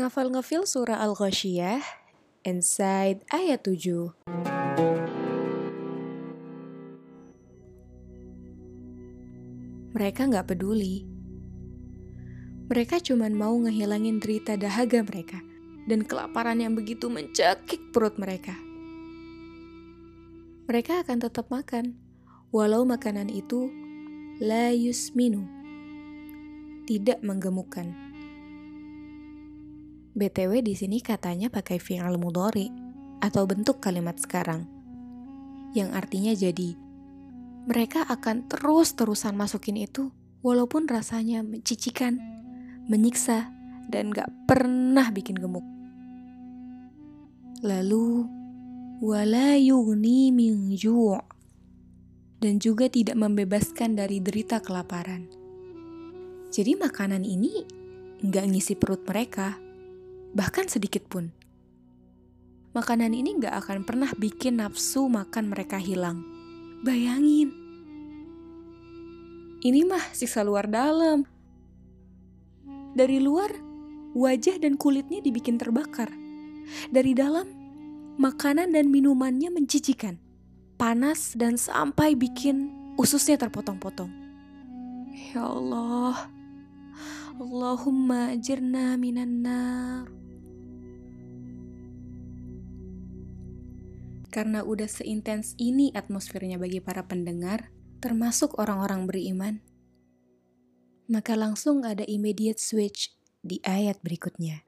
Ngafal ngefil surah Al-Ghasyiyah, Inside ayat 7. Mereka nggak peduli. Mereka cuma mau ngehilangin derita dahaga mereka dan kelaparan yang begitu mencekik perut mereka. Mereka akan tetap makan, walau makanan itu la yusminu, tidak menggemukkan. BTW di sini katanya pakai fi'al mudhari atau bentuk kalimat sekarang yang artinya jadi mereka akan terus-terusan masukin itu walaupun rasanya mencicikan, menyiksa, dan gak pernah bikin gemuk. Lalu, wala yughni min ju' dan juga tidak membebaskan dari derita kelaparan. Jadi makanan ini nggak ngisi perut mereka, bahkan sedikit pun. Makanan ini nggak akan pernah bikin nafsu makan mereka hilang. Bayangin. Ini mah siksa luar dalam. Dari luar, wajah dan kulitnya dibikin terbakar. Dari dalam, makanan dan minumannya mencicikan. Panas dan sampai bikin ususnya terpotong-potong. Ya Allah. Allahumma ajirna minan nar. Karena udah seintens ini atmosfernya bagi para pendengar, termasuk orang-orang beriman, maka langsung ada immediate switch di ayat berikutnya.